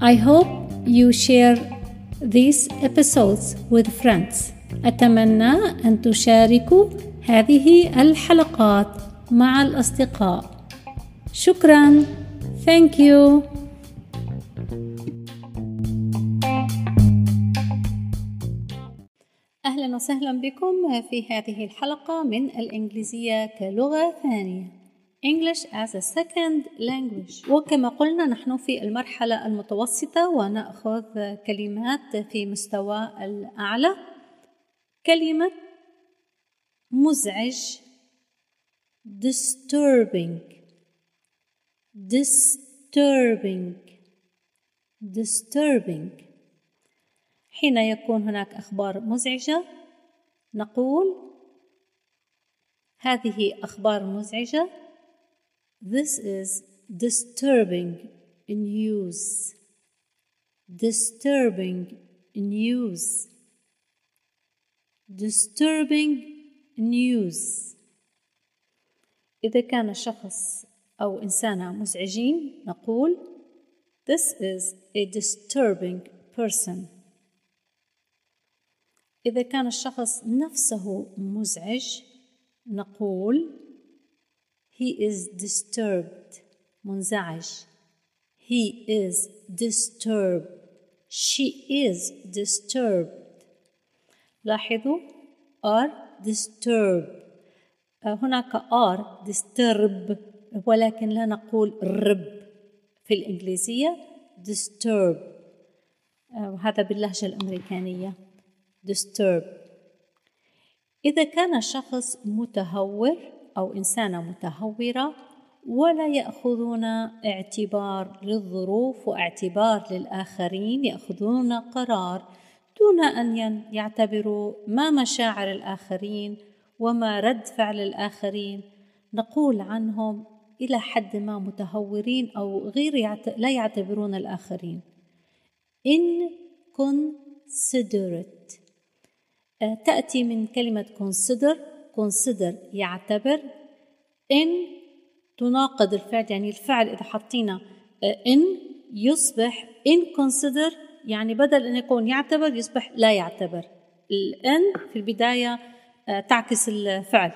I hope you share these episodes with friends. أتمنى أن تشاركوا هذه الحلقات مع الأصدقاء. شكرا. Thank you. أهلا وسهلا بكم في هذه الحلقة من الإنجليزية كلغة ثانية. English as a second language. وكما قلنا نحن في المرحلة المتوسطة ونأخذ كلمات في مستوى الأعلى. كلمة مزعج disturbing disturbing disturbing. حين يكون هناك أخبار مزعجة نقول هذه أخبار مزعجة. This is disturbing news. Disturbing news. Disturbing news. إذا كان شخص أو إنسانة مزعجين نقول This is a disturbing person. إذا كان الشخص نفسه مزعج نقول he is disturbed منزعج he is disturbed she is disturbed لاحظوا are disturbed هناك are disturb ولكن لا نقول رب في الإنجليزية disturb وهذا باللهجة الأمريكانية disturb إذا كان شخص متهور أو إنسانة متهورة ولا يأخذون اعتبار للظروف واعتبار للآخرين يأخذون قرار دون أن يعتبروا ما مشاعر الآخرين وما رد فعل الآخرين. نقول عنهم إلى حد ما متهورين أو غير يعت... لا يعتبرون الآخرين. inconsiderate تأتي من كلمة consider consider يعتبر in تناقض الفعل يعني الفعل إذا حطينا in يصبح in consider يعني بدل أن يكون يعتبر يصبح لا يعتبر. ال في البداية تعكس الفعل.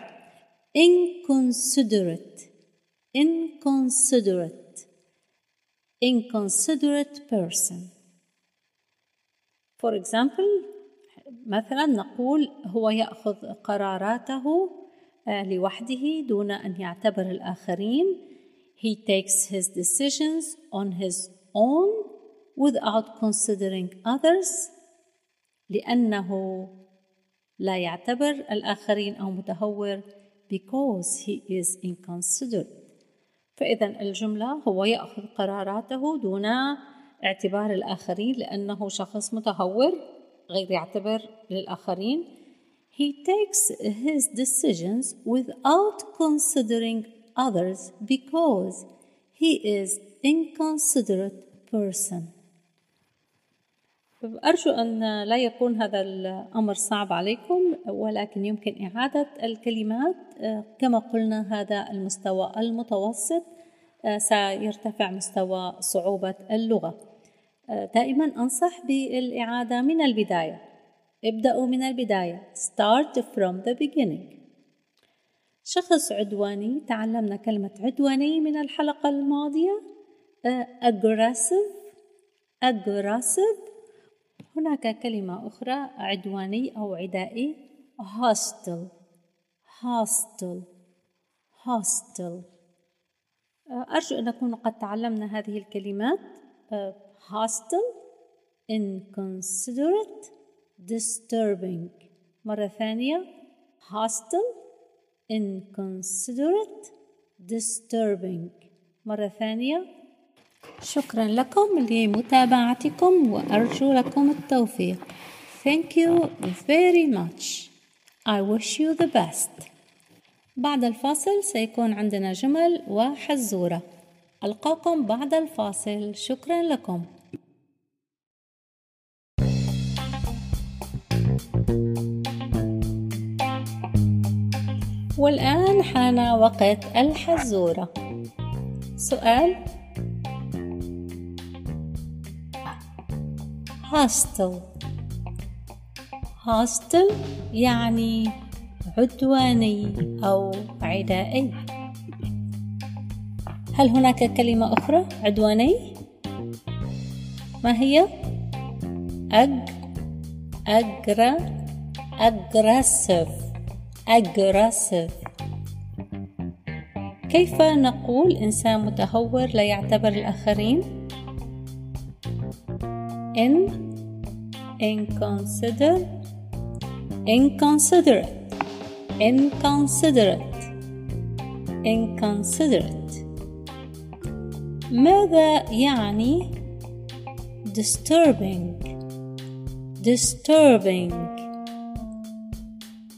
inconsiderate inconsiderate inconsiderate person. For example مثلا نقول هو يأخذ قراراته لوحده دون أن يعتبر الآخرين. He takes his decisions on his own without considering others لأنه لا يعتبر الآخرين أو متهور because he is inconsiderate. فإذا الجملة هو يأخذ قراراته دون اعتبار الآخرين لأنه شخص متهور. غير يعتبر للآخرين. He takes his decisions without considering others because he is inconsiderate person. أرجو أن لا يكون هذا الأمر صعب عليكم ولكن يمكن إعادة الكلمات. كما قلنا هذا المستوى المتوسط سيرتفع مستوى صعوبة اللغة. دائما أنصح بالإعادة من البداية. ابدأوا من البداية. Start from the beginning. شخص عدواني تعلمنا كلمة عدواني من الحلقة الماضية. aggressive aggressive. هناك كلمة أخرى عدواني أو عدائي. Hostile hostile hostile. أرجو أن نكون قد تعلمنا هذه الكلمات. Hostile inconsiderate disturbing مرة ثانية hostile inconsiderate disturbing مرة ثانية شكرا لكم لمتابعتكم وأرجو لكم التوفيق Thank you very much I wish you the best بعد الفاصل سيكون عندنا جمل وحزورة ألقاكم بعد الفاصل. شكرا لكم. والآن حان وقت الحزورة. سؤال. hostile hostile يعني عدواني أو عدائي. هل هناك كلمة أخرى عدواني؟ ما هي؟ أج أجرا أجرسف أجرسف كيف نقول إنسان متهور لا يعتبر الآخرين؟ إن inconsider inconsiderate inconsiderate inconsiderate ماذا يعني disturbing disturbing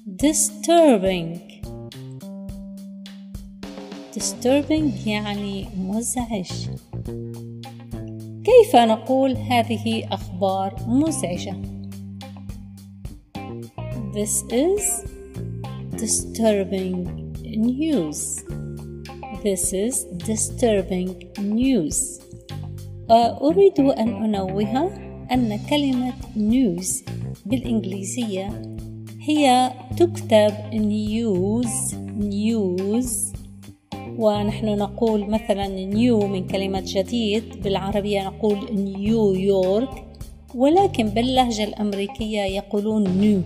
disturbing disturbing يعني مزعج كيف نقول هذه أخبار مزعجة This is disturbing news This is disturbing news. أريد أن أنوه أن كلمة news بالإنجليزية هي تكتب news news. ونحن نقول مثلا new من كلمة جديد بالعربية نقول نيويورك ولكن باللهجة الأمريكية يقولون new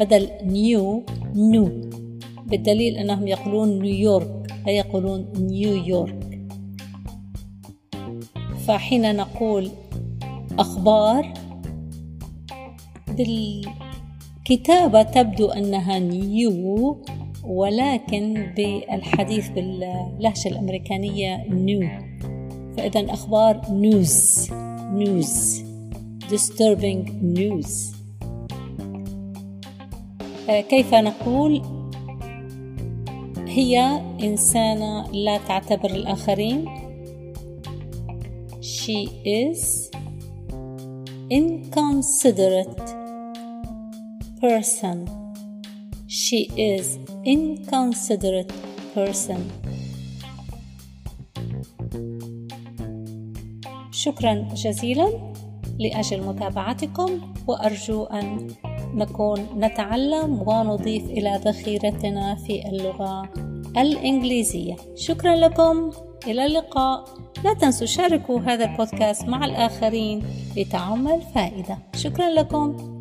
بدل new new بالدليل أنهم يقولون نيويورك لا يقولون نيويورك فحين نقول أخبار بالكتابة تبدو أنها نيو ولكن بالحديث باللهجة الأمريكانية نيو. فإذا أخبار نيوز نيوز disturbing news. كيف نقول هي إنسانة لا تعتبر الآخرين. She is inconsiderate person. She is inconsiderate person. شكرا جزيلا لأجل متابعتكم وأرجو أن نكون نتعلم ونضيف إلى ذخيرتنا في اللغة. الإنجليزية. شكرا لكم. إلى اللقاء. لا تنسوا شاركوا هذا البودكاست مع الآخرين لتعم الفائدة. شكرا لكم.